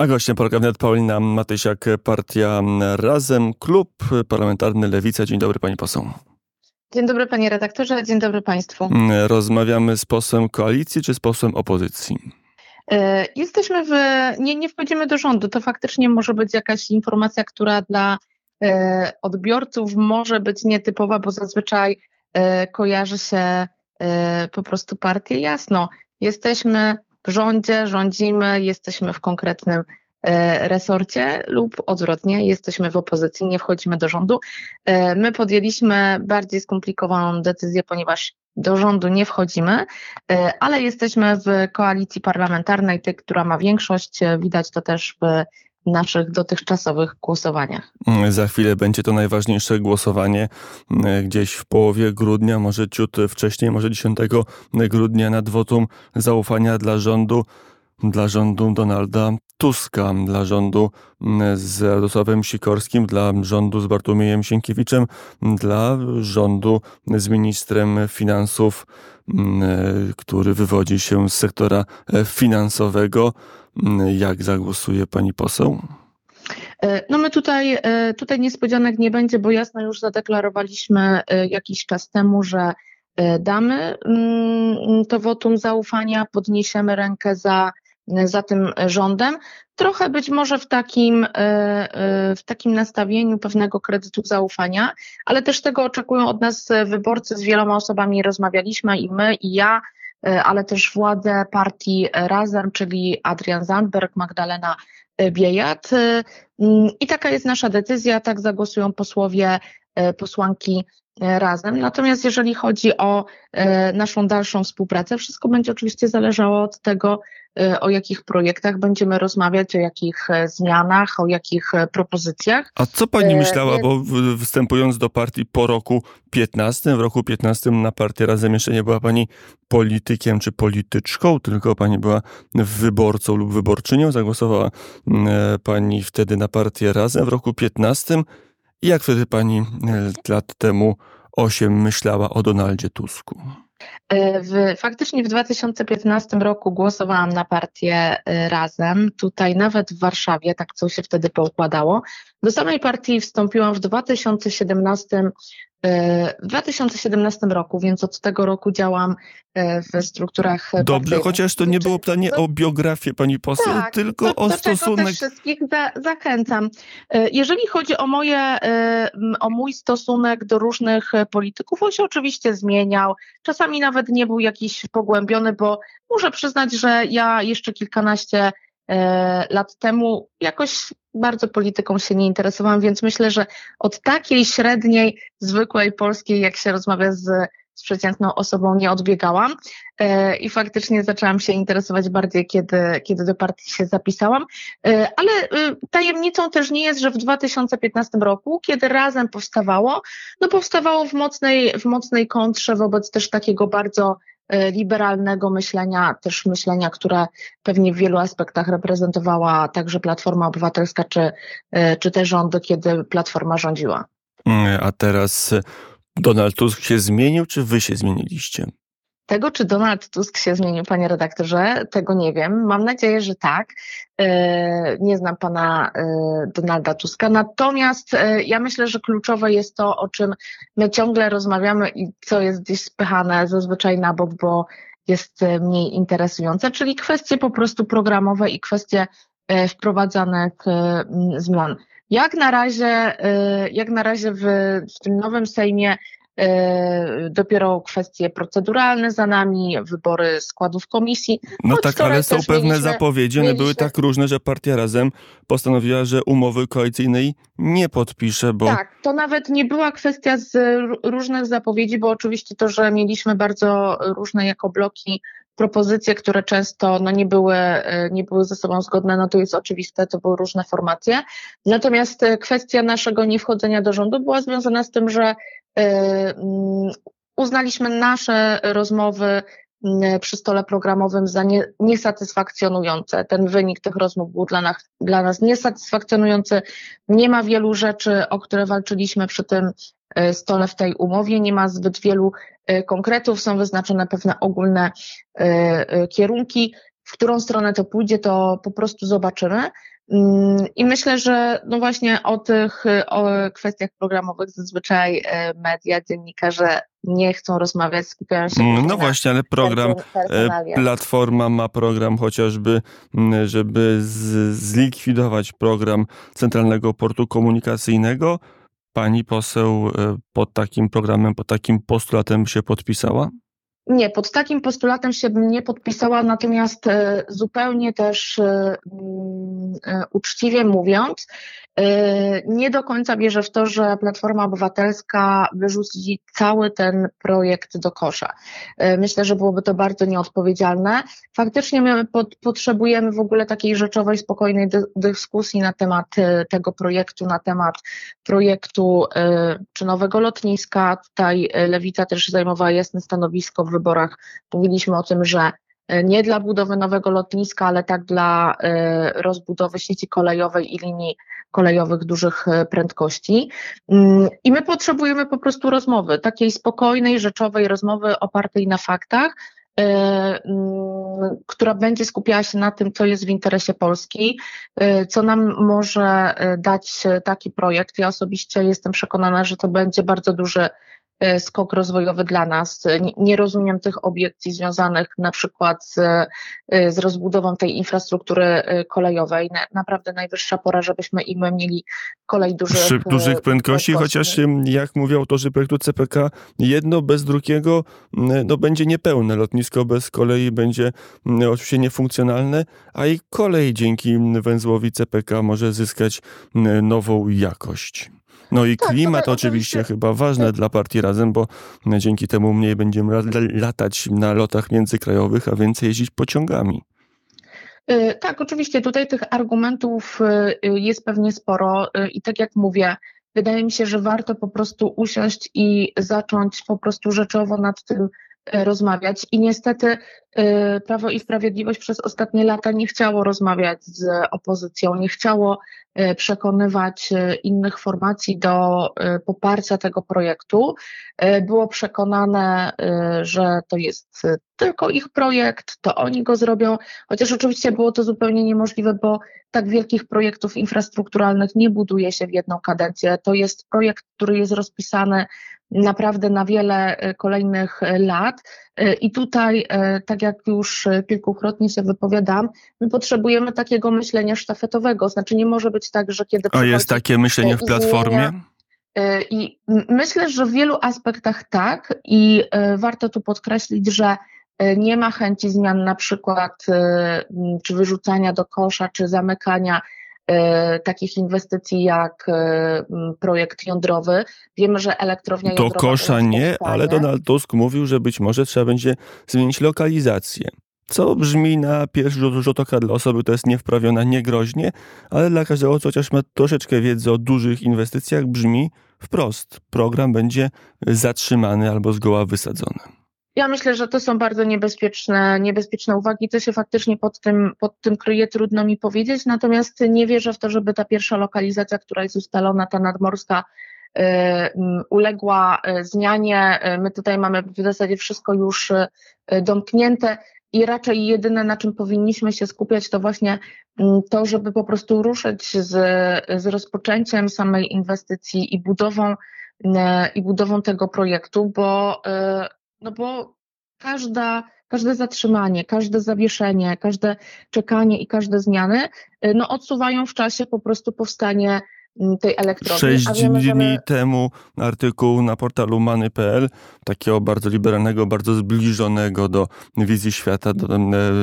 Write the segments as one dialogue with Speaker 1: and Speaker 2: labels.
Speaker 1: A gościem programu wnet Paulina Matysiak, partia Razem, klub parlamentarny Lewica. Dzień dobry pani poseł.
Speaker 2: Dzień dobry panie redaktorze, dzień dobry państwu.
Speaker 1: Rozmawiamy z posłem koalicji czy z posłem opozycji?
Speaker 2: E, jesteśmy w, nie, nie wchodzimy do rządu. To faktycznie może być jakaś informacja, która dla e, odbiorców może być nietypowa, bo zazwyczaj e, kojarzy się po prostu partię. Jasno, jesteśmy rządzie, rządzimy, jesteśmy w konkretnym e, resorcie lub odwrotnie, jesteśmy w opozycji, nie wchodzimy do rządu. E, my podjęliśmy bardziej skomplikowaną decyzję, ponieważ do rządu nie wchodzimy, e, ale jesteśmy w koalicji parlamentarnej, tej, która ma większość. Widać to też w naszych dotychczasowych głosowaniach.
Speaker 1: Za chwilę będzie to najważniejsze głosowanie e, gdzieś w połowie grudnia, może ciut wcześniej, może 10 grudnia nad wotum zaufania dla rządu, dla rządu Donalda Tuska, dla rządu z Radosławem Sikorskim, dla rządu z Bartłomiejem Sienkiewiczem, dla rządu z ministrem finansów, e, który wywodzi się z sektora e, finansowego. Jak zagłosuje pani poseł?
Speaker 2: E, no my tutaj, tutaj niespodzianek nie będzie, bo jasno już zadeklarowaliśmy jakiś czas temu, że damy mm, to wotum zaufania, podniesiemy rękę za, za tym rządem. Trochę być może w takim, w takim nastawieniu pewnego kredytu zaufania, ale też tego oczekują od nas wyborcy. Z wieloma osobami rozmawialiśmy i my, i ja E, ale też władze partii Razem, czyli Adrian Zandberg, Magdalena Biejat. E, mm, I taka jest nasza decyzja, tak zagłosują posłowie, e, posłanki razem. Natomiast jeżeli chodzi o naszą dalszą współpracę, wszystko będzie oczywiście zależało od tego, o jakich projektach będziemy rozmawiać, o jakich zmianach, o jakich propozycjach.
Speaker 1: A co pani myślała, bo wstępując do partii po roku 15, w roku 15 na partię Razem jeszcze nie była pani politykiem czy polityczką, tylko pani była wyborcą lub wyborczynią. Zagłosowała pani wtedy na partię Razem w roku 15. Jak wtedy pani e, lat temu osiem myślała o Donaldzie Tusku?
Speaker 2: E, w, faktycznie w 2015 roku głosowałam na partię e, Razem, tutaj nawet w Warszawie, tak co się wtedy poukładało. Do samej partii wstąpiłam w 2017 w 2017 roku, więc od tego roku działam e, w strukturach.
Speaker 1: Dobrze, chociaż to nie było pytanie o biografię pani poseł, tak, tylko do, o do stosunek. Też
Speaker 2: wszystkich za, zachęcam. E, jeżeli chodzi o moje, e, o mój stosunek do różnych polityków, on się oczywiście zmieniał. Czasami nawet nie był jakiś pogłębiony, bo muszę przyznać, że ja jeszcze kilkanaście lat temu jakoś bardzo polityką się nie interesowałam, więc myślę, że od takiej średniej, zwykłej polskiej, jak się rozmawia z, z przeciętną osobą, nie odbiegałam. E, I faktycznie zaczęłam się interesować bardziej, kiedy, kiedy do partii się zapisałam. E, ale e, tajemnicą też nie jest, że w 2015 roku, kiedy razem powstawało, no powstawało w mocnej, w mocnej kontrze wobec też takiego bardzo E, liberalnego myślenia, też myślenia, które pewnie w wielu aspektach reprezentowała także Platforma Obywatelska, czy, e, czy te rządy, kiedy Platforma rządziła.
Speaker 1: A teraz Donald Tusk się zmienił, czy wy się zmieniliście?
Speaker 2: Tego, czy Donald Tusk się zmienił, panie redaktorze, tego nie wiem. Mam nadzieję, że tak. E, nie znam pana e, Donalda Tuska. Natomiast e, ja myślę, że kluczowe jest to, o czym my ciągle rozmawiamy i co jest gdzieś spychane zazwyczaj na bok, bo jest mniej interesujące, czyli kwestie po prostu programowe i kwestie wprowadzanych zmian. Jak na razie, jak na razie w, w tym nowym Sejmie dopiero kwestie proceduralne za nami, wybory składów komisji.
Speaker 1: No tak, ale są pewne mieliśmy, zapowiedzi, one mieliśmy... były tak różne, że partia Razem postanowiła, że umowy koalicyjnej nie podpisze, bo...
Speaker 2: Tak, to nawet nie była kwestia z różnych zapowiedzi, bo oczywiście to, że mieliśmy bardzo różne jako bloki propozycje, które często no, nie, były, e, nie były ze sobą zgodne, no to jest oczywiste, to były różne formacje. Natomiast e, kwestia naszego niewchodzenia do rządu była związana z tym, że uznaliśmy nasze rozmowy mm, przy stole programowym za nie, niesatysfakcjonujące. Ten wynik tych rozmów był dla nas, dla nas niesatysfakcjonujący. Nie ma wielu rzeczy, o które walczyliśmy przy tym y, stole w tej umowie. Nie ma zbyt wielu y, konkretów, są wyznaczone pewne ogólne kierunki. w którą stronę to pójdzie, to po prostu zobaczymy. Mm, I myślę, że no właśnie o tych o kwestiach programowych zazwyczaj e, media, dziennikarze nie chcą rozmawiać, skupiają się.
Speaker 1: Mm, no właśnie, ale program, e, Platforma ma program chociażby, mm, żeby z, zlikwidować program Centralnego Portu Komunikacyjnego. Pani poseł e, pod takim programem, pod takim postulatem się podpisała?
Speaker 2: Nie, pod takim postulatem się bym nie podpisała, natomiast e, zupełnie też e, mm, e, uczciwie mówiąc, nie do końca wierzę w to, że Platforma Obywatelska wyrzuci cały ten projekt do kosza. Myślę, że byłoby to bardzo nieodpowiedzialne. Faktycznie my potrzebujemy w ogóle takiej rzeczowej, spokojnej dyskusji na temat tego projektu, na temat projektu czy nowego lotniska. Tutaj Lewica też zajmowała jasne stanowisko w wyborach mówiliśmy o tym, że e, nie dla budowy nowego lotniska, ale tak dla e, rozbudowy sieci kolejowej i linii kolejowych dużych e, prędkości. Mm, I my potrzebujemy po prostu rozmowy, takiej spokojnej, rzeczowej rozmowy opartej na faktach, mm, która będzie skupiała się na tym, co jest w interesie Polski, co nam może dać taki projekt. Ja osobiście jestem przekonana, że to będzie bardzo duży E, skok rozwojowy dla nas. Nie rozumiem tych obiekcji związanych na przykład z, e, z rozbudową tej infrastruktury e, kolejowej. Naprawdę najwyższa pora, żebyśmy i my mieli kolej dużych,
Speaker 1: Szyb, dużych prędkości, chociaż jak mówią autorzy projektu CPK, jedno bez drugiego no, będzie niepełne. Lotnisko bez kolei będzie oczywiście niefunkcjonalne, a i kolej dzięki węzłowi CPK może zyskać nową jakość. No i tak, klimat to, oczywiście chyba ważne dla partii Razem, bo dzięki temu mniej będziemy latać na lotach międzykrajowych, a więcej jeździć pociągami.
Speaker 2: Y, tak, oczywiście tutaj tych argumentów y, y, jest pewnie sporo i tak jak mówię, wydaje mi się, że warto po prostu usiąść i zacząć po prostu rzeczowo nad tym rozmawiać. I niestety Prawo i Sprawiedliwość przez ostatnie lata nie chciało rozmawiać z opozycją, nie chciało E, przekonywać e, innych formacji do e, poparcia tego projektu. Było przekonane, że to jest tylko ich projekt, to oni go zrobią, chociaż oczywiście było to zupełnie niemożliwe, bo tak wielkich projektów infrastrukturalnych nie buduje się w jedną kadencję. To jest projekt, który jest rozpisany naprawdę na wiele kolejnych lat. I tutaj, tak jak już kilkukrotnie się wypowiadam, my potrzebujemy takiego myślenia sztafetowego, znaczy nie może być tak, że kiedy.
Speaker 1: A jest takie myślenie w platformie?
Speaker 2: E, I myślę, że w wielu aspektach tak, i e, warto tu podkreślić, że e, nie ma chęci zmian, na przykład czy wyrzucania do kosza, czy zamykania takich inwestycji jak projekt jądrowy. Wiemy, że elektrownia
Speaker 1: jądrowa. Do kosza nie, ale Donald Tusk mówił, że być może trzeba będzie zmienić lokalizację co brzmi na pierwszy rzut, oka dla osoby, która jest niewprawiona, niegroźnie, ale dla każdego, co chociaż ma troszeczkę wiedzy o dużych inwestycjach, brzmi wprost. Program będzie zatrzymany albo zgoła wysadzony.
Speaker 2: Ja myślę, że to są bardzo niebezpieczne, niebezpieczne uwagi. Co się faktycznie pod tym, pod tym kryje, trudno mi powiedzieć. Natomiast nie wierzę w to, żeby ta pierwsza lokalizacja, która jest ustalona, ta nadmorska, y, uległa y, zmianie. Y, my tutaj mamy w zasadzie wszystko już domknięte i raczej jedyne, na czym powinniśmy się skupiać, to właśnie mm, to, żeby po prostu ruszyć z, z rozpoczęciem samej inwestycji i budową, i budową tego projektu, bo, no bo każda, każde zatrzymanie, każde zawieszenie, każde czekanie i każde zmiany e, no, odsuwają w czasie po prostu powstanie tej elektrowni.
Speaker 1: Sześć dni my... temu artykuł na portalu many.pl, takiego bardzo liberalnego, bardzo zbliżonego do wizji świata, do,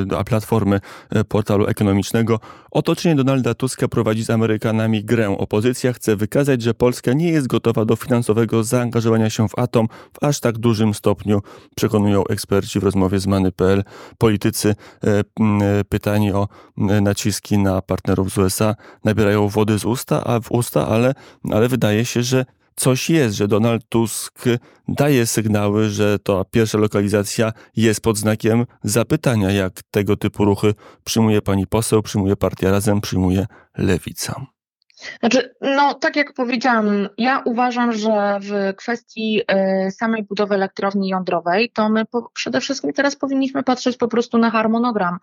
Speaker 1: do platformy e, portalu ekonomicznego. Otoczenie Donalda Tuska prowadzi z Amerykanami grę. Opozycja chce wykazać, że Polska nie jest gotowa do finansowego zaangażowania się w atom w aż tak dużym stopniu, przekonują eksperci w rozmowie z many.pl. Politycy e, e, pytani o naciski na partnerów z USA nabierają wody z usta, a w usta, ale, ale wydaje się, że coś jest, że Donald Tusk daje sygnały, że ta pierwsza lokalizacja jest pod znakiem zapytania, jak tego typu ruchy przyjmuje pani poseł, przyjmuje partia Razem, przyjmuje Lewica.
Speaker 2: Znaczy, no tak jak powiedziałam, ja uważam, że w kwestii y, samej budowy elektrowni jądrowej, to my po, przede wszystkim teraz powinniśmy patrzeć po prostu na harmonogram.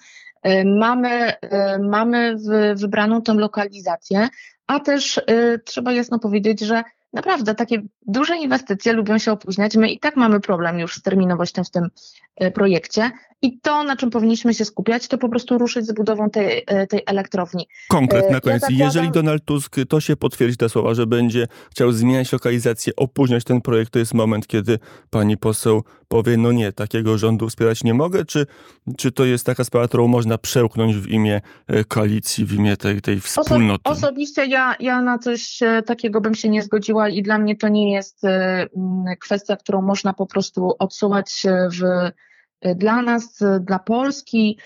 Speaker 2: Y, mamy y, mamy w, wybraną tę lokalizację, a też trzeba jasno powiedzieć, że naprawdę takie duże inwestycje lubią się opóźniać. My i tak mamy problem już z terminowością w tym projekcie i to, na czym powinniśmy się skupiać, to po prostu ruszyć z budową tej, e, tej elektrowni.
Speaker 1: Konkret na e, koniec. Ja zakładam... Jeżeli Donald Tusk, to się potwierdzi te słowa, że będzie chciał zmieniać lokalizację, opóźniać ten projekt, to jest moment, kiedy pani poseł powie, no nie, takiego rządu wspierać nie mogę, czy, czy to jest taka sprawa, którą można przełknąć w imię koalicji, w imię tej, tej wspólnoty?
Speaker 2: Oso osobiście ja, ja na coś takiego bym się nie zgodziła i dla mnie to nie jest kwestia, którą można po prostu odsuwać w, dla nas, dla Polski.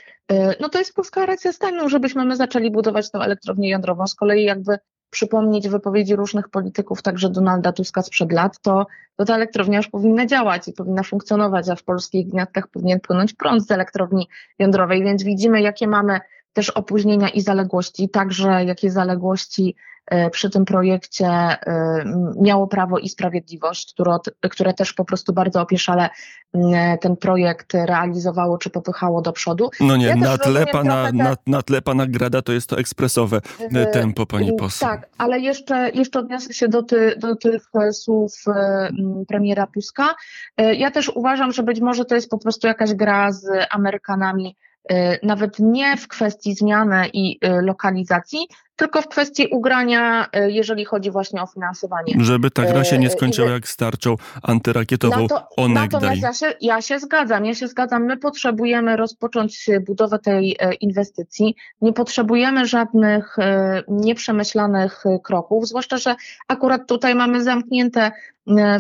Speaker 2: No to jest polska racja stanu, żebyśmy my zaczęli budować tę elektrownię jądrową. Z kolei jakby przypomnieć wypowiedzi różnych polityków, także Donalda Tuska sprzed lat, to, to ta elektrownia już powinna działać i powinna funkcjonować, a w polskich gniazdkach powinien płynąć prąd z elektrowni jądrowej, więc widzimy, jakie mamy też opóźnienia i zaległości, także jakie zaległości E, przy tym projekcie e, miało Prawo i Sprawiedliwość, które, które też po prostu bardzo opieszale ten projekt realizowało czy popychało do przodu.
Speaker 1: No nie, ja na, tle pana, te... na, na tle pana Grada to jest to ekspresowe e, tempo, pani poseł.
Speaker 2: Tak, ale jeszcze, jeszcze odniosę się do, ty, do tych słów premiera Tuska. Ja też uważam, że być może to jest po prostu jakaś gra z Amerykanami, nawet nie w kwestii zmiany i lokalizacji, tylko w kwestii ugrania, e, jeżeli chodzi właśnie o finansowanie.
Speaker 1: Żeby ta gra się nie e, skończyła jak starczą antyrakietową to,
Speaker 2: Natomiast ja się, ja się zgadzam, ja się zgadzam. My potrzebujemy rozpocząć budowę tej e, inwestycji. Nie potrzebujemy żadnych nieprzemyślanych kroków, zwłaszcza, że akurat tutaj mamy zamknięte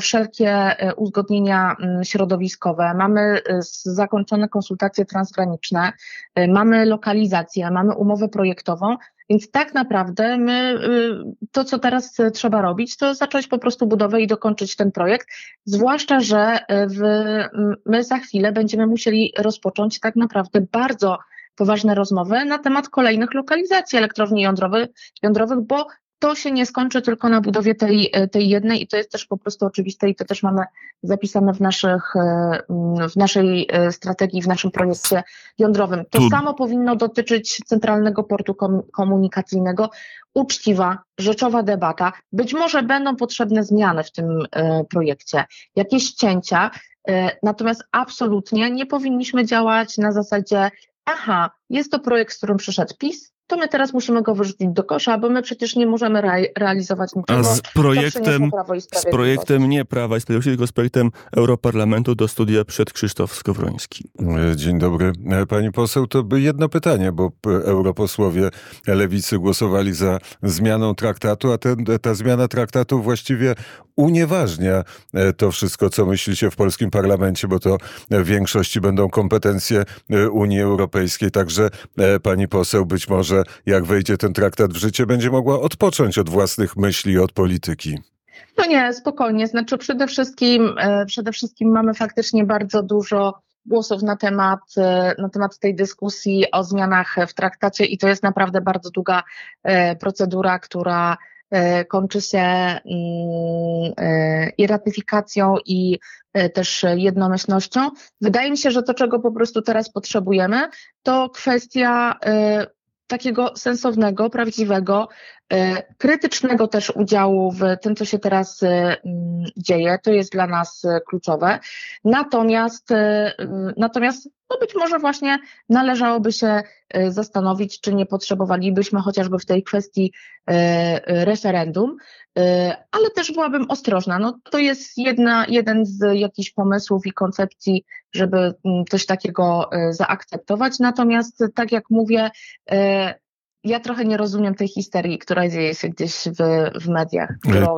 Speaker 2: wszelkie uzgodnienia środowiskowe, mamy zakończone konsultacje transgraniczne, mamy lokalizację, mamy umowę projektową, więc tak naprawdę my, y, to, co teraz trzeba robić, to zacząć po prostu budowę i dokończyć ten projekt, zwłaszcza, że w, my za chwilę będziemy musieli rozpocząć tak naprawdę bardzo poważne rozmowy na temat kolejnych lokalizacji elektrowni jądrowych, jądrowych bo to się nie skończy tylko na budowie tej, e, tej jednej i to jest też po prostu oczywiste i to też mamy zapisane w, naszych, e, w naszej e, strategii, w naszym projekcie jądrowym. To tu... samo powinno dotyczyć Centralnego Portu Komunikacyjnego. Uczciwa, rzeczowa debata. Być może będą potrzebne zmiany w tym projekcie, jakieś cięcia, natomiast absolutnie nie powinniśmy działać na zasadzie aha, jest to projekt, z którym przyszedł PiS, to my teraz musimy go wyrzucić do kosza, bo my przecież nie możemy re realizować niczego.
Speaker 1: A z projektem, z projektem nie Prawa i Sprawiedliwości, tylko z projektem Europarlamentu do studia przed Krzysztof Skowroński.
Speaker 3: Dzień dobry. Pani poseł, to by jedno pytanie, bo europosłowie Lewicy głosowali za zmianą traktatu, a ten, ta zmiana traktatu właściwie unieważnia e, to wszystko, co myślicie w polskim parlamencie, bo to w większości będą kompetencje e, Unii Europejskiej. Także e, pani poseł być może, jak wejdzie ten traktat w życie, będzie mogła odpocząć od własnych myśli od polityki.
Speaker 2: No nie, spokojnie. Znaczy przede wszystkim, przede wszystkim mamy faktycznie bardzo dużo głosów na temat, na temat tej dyskusji o zmianach w traktacie i to jest naprawdę bardzo długa procedura, która E, kończy się mm, e, i ratyfikacją, i e, też jednomyślnością. Wydaje mi się, że to, czego po prostu teraz potrzebujemy, to kwestia takiego sensownego, prawdziwego, krytycznego też udziału w tym, co się teraz dzieje. To jest dla nas kluczowe. Natomiast, natomiast no być może właśnie należałoby się e, zastanowić, czy nie potrzebowalibyśmy chociażby w tej kwestii e, e, referendum, ale też byłabym ostrożna. No, to jest jedna, jeden z jakichś pomysłów i koncepcji, żeby mm, coś takiego zaakceptować. Natomiast, tak jak mówię, ja trochę nie rozumiem tej histerii, która dzieje się gdzieś w, w mediach.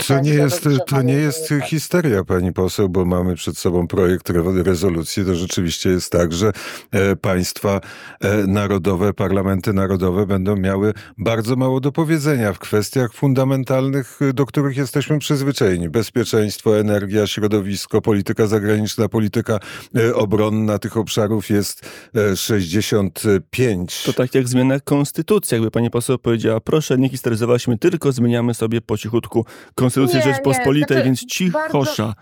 Speaker 3: To nie jest, to nie jest histeria, pani poseł, bo mamy przed sobą projekt rezolucji. To rzeczywiście jest tak, że e, państwa e, narodowe, parlamenty narodowe będą miały bardzo mało do powiedzenia w kwestiach fundamentalnych, do których jesteśmy przyzwyczajeni. Bezpieczeństwo, energia, środowisko, polityka zagraniczna, polityka e, obronna tych obszarów jest 65.
Speaker 1: To tak jak zmiana konstytucji, jakby pani poseł powiedziała, proszę nie histeryzować, my tylko zmieniamy sobie po cichutku Konstytucję
Speaker 2: Nie, nie,
Speaker 1: Rzeczpospolitej,
Speaker 2: znaczy,
Speaker 1: więc cichosza.
Speaker 2: bardzo-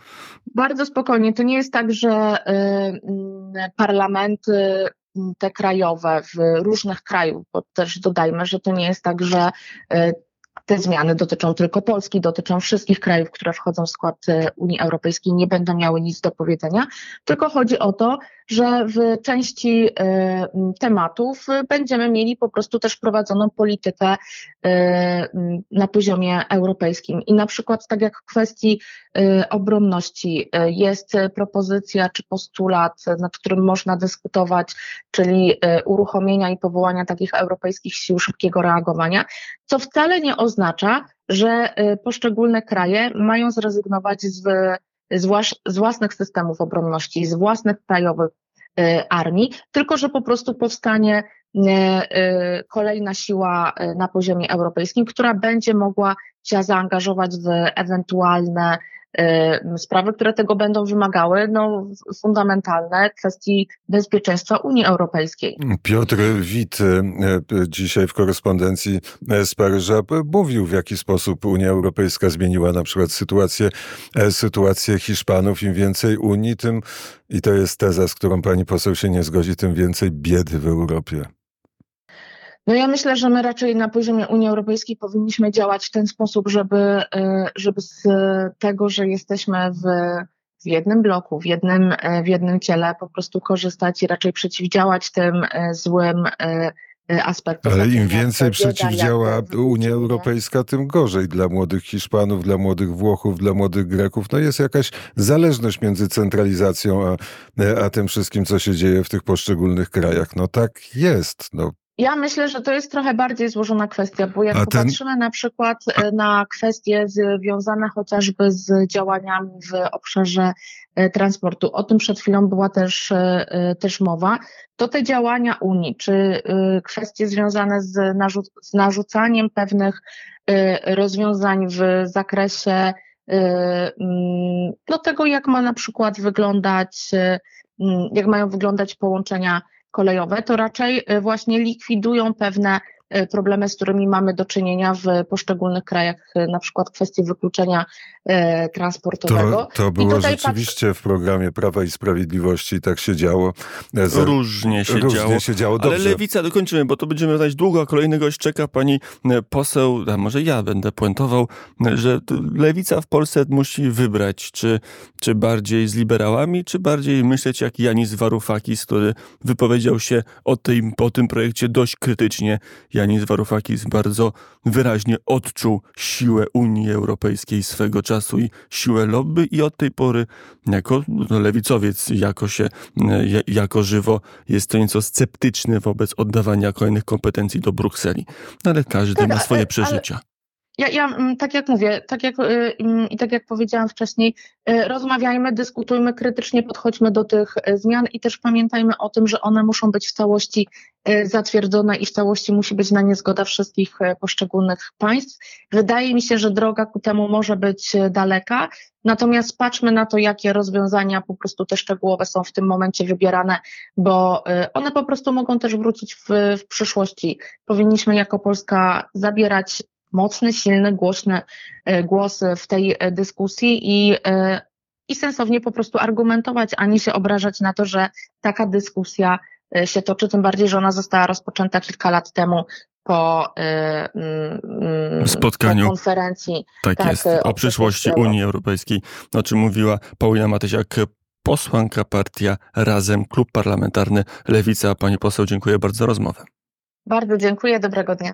Speaker 2: Bardzo spokojnie. To nie jest tak, że y, mm, parlamenty mm, te krajowe w różnych krajów, bo też dodajmy, że to nie jest tak, że y, te zmiany dotyczą tylko Polski, dotyczą wszystkich krajów, które wchodzą w skład y, Unii Europejskiej, nie będą miały nic do powiedzenia, tylko chodzi o to, że w części m, tematów będziemy mieli po prostu też prowadzoną politykę m, na poziomie europejskim. I na przykład tak jak w kwestii y, obronności jest propozycja czy postulat, nad którym można dyskutować, czyli uruchomienia i powołania takich europejskich sił szybkiego reagowania, co wcale nie oznacza, że poszczególne kraje mają zrezygnować z, z, włas- z własnych systemów obronności, z własnych krajowych y, armii, tylko że po prostu powstanie y, y, kolejna siła na poziomie europejskim, która będzie mogła się zaangażować w ewentualne sprawy, które tego będą wymagały, no, fundamentalne kwestii bezpieczeństwa Unii Europejskiej.
Speaker 3: Piotr Wit e, e, dzisiaj w korespondencji z Paryża mówił, w jaki sposób Unia Europejska zmieniła na przykład sytuację, e, sytuację Hiszpanów. Im więcej Unii, tym, i to jest teza, z którą pani poseł się nie zgodzi, tym więcej biedy w Europie.
Speaker 2: No ja myślę, że my raczej na poziomie Unii Europejskiej powinniśmy działać w ten sposób, żeby, y, żeby z tego, że jesteśmy w, w jednym bloku, w jednym, y, w jednym ciele, po prostu korzystać i raczej przeciwdziałać tym y, złym aspektom.
Speaker 3: Ale im więcej przeciwdziała Unia. Europejska, tym gorzej dla młodych Hiszpanów, dla młodych Włochów, dla młodych Greków. No jest jakaś zależność między centralizacją a, a tym wszystkim, co się dzieje w tych poszczególnych krajach. No tak jest. No,
Speaker 2: Ja myślę, że to jest trochę bardziej złożona kwestia, bo jak
Speaker 3: A ten-
Speaker 2: popatrzymy na przykład e, na kwestie związane chociażby z działaniami w obszarze e, transportu, o tym przed chwilą była też, e, też mowa, to te działania Unii, czy kwestie związane z, narzu- z narzucaniem pewnych rozwiązań w zakresie mm, no tego, jak ma na przykład wyglądać, mm, jak mają wyglądać połączenia kolejowe, to raczej y, właśnie likwidują pewne problemy, z którymi mamy do czynienia w poszczególnych krajach, y, na przykład kwestie wykluczenia y, transportowego.
Speaker 3: to, to było
Speaker 2: tutaj patrz-
Speaker 3: rzeczywiście w programie Prawa i Sprawiedliwości tak się działo. E, za-
Speaker 1: Różnie się
Speaker 3: Różnie
Speaker 1: działo.
Speaker 3: się działo.
Speaker 1: Ale lewica dokończymy, bo to będziemy znać długo, a kolejny gość czeka pani e, poseł, a może ja będę puentował, e, że lewica w Polsce musi wybrać, czy, czy bardziej z liberałami, czy bardziej myśleć jak Janis Varoufakis, który wypowiedział się o tym, o tym projekcie dość krytycznie. Janis Varoufakis bardzo wyraźnie odczuł siłę Unii Europejskiej swego czasu i siłę lobby i od tej pory jako no, lewicowiec, jako się, e, ja- jako żywo jest to nieco sceptyczny wobec oddawania kolejnych kompetencji do Brukseli. No, Ale każdy
Speaker 2: Tak,
Speaker 1: ma swoje
Speaker 2: ale-
Speaker 1: przeżycia.
Speaker 2: Ja, ja mm, tak jak mówię, tak jak, y, mm, i tak jak powiedziałam wcześniej, y, rozmawiajmy, dyskutujmy, krytycznie podchodźmy do tych y, zmian i też pamiętajmy o tym, że one muszą być w całości zatwierdzone i w całości musi być na nie zgoda wszystkich poszczególnych państw. Wydaje mi się, że droga ku temu może być daleka, natomiast patrzmy na to, jakie rozwiązania po prostu te szczegółowe są w tym momencie wybierane, bo one po prostu mogą też wrócić w, w przyszłości. Powinniśmy jako Polska zabierać mocny, silny, głośny e, głos w tej e, dyskusji i, e, i sensownie po prostu argumentować, a nie się obrażać na to, że taka dyskusja się toczy, tym bardziej, że ona została rozpoczęta kilka lat temu po, mm, mm,
Speaker 1: Spotkaniu.
Speaker 2: po konferencji.
Speaker 1: Tak,
Speaker 2: tak,
Speaker 1: jest. O
Speaker 2: o
Speaker 1: przyszłości
Speaker 2: przyszłości
Speaker 1: Unii Europejskiej, o czym mówiła Paulina Matysiak, posłanka partia Razem, klub parlamentarny Lewica. Pani poseł, dziękuję bardzo za rozmowę.
Speaker 2: Bardzo dziękuję, dobrego dnia.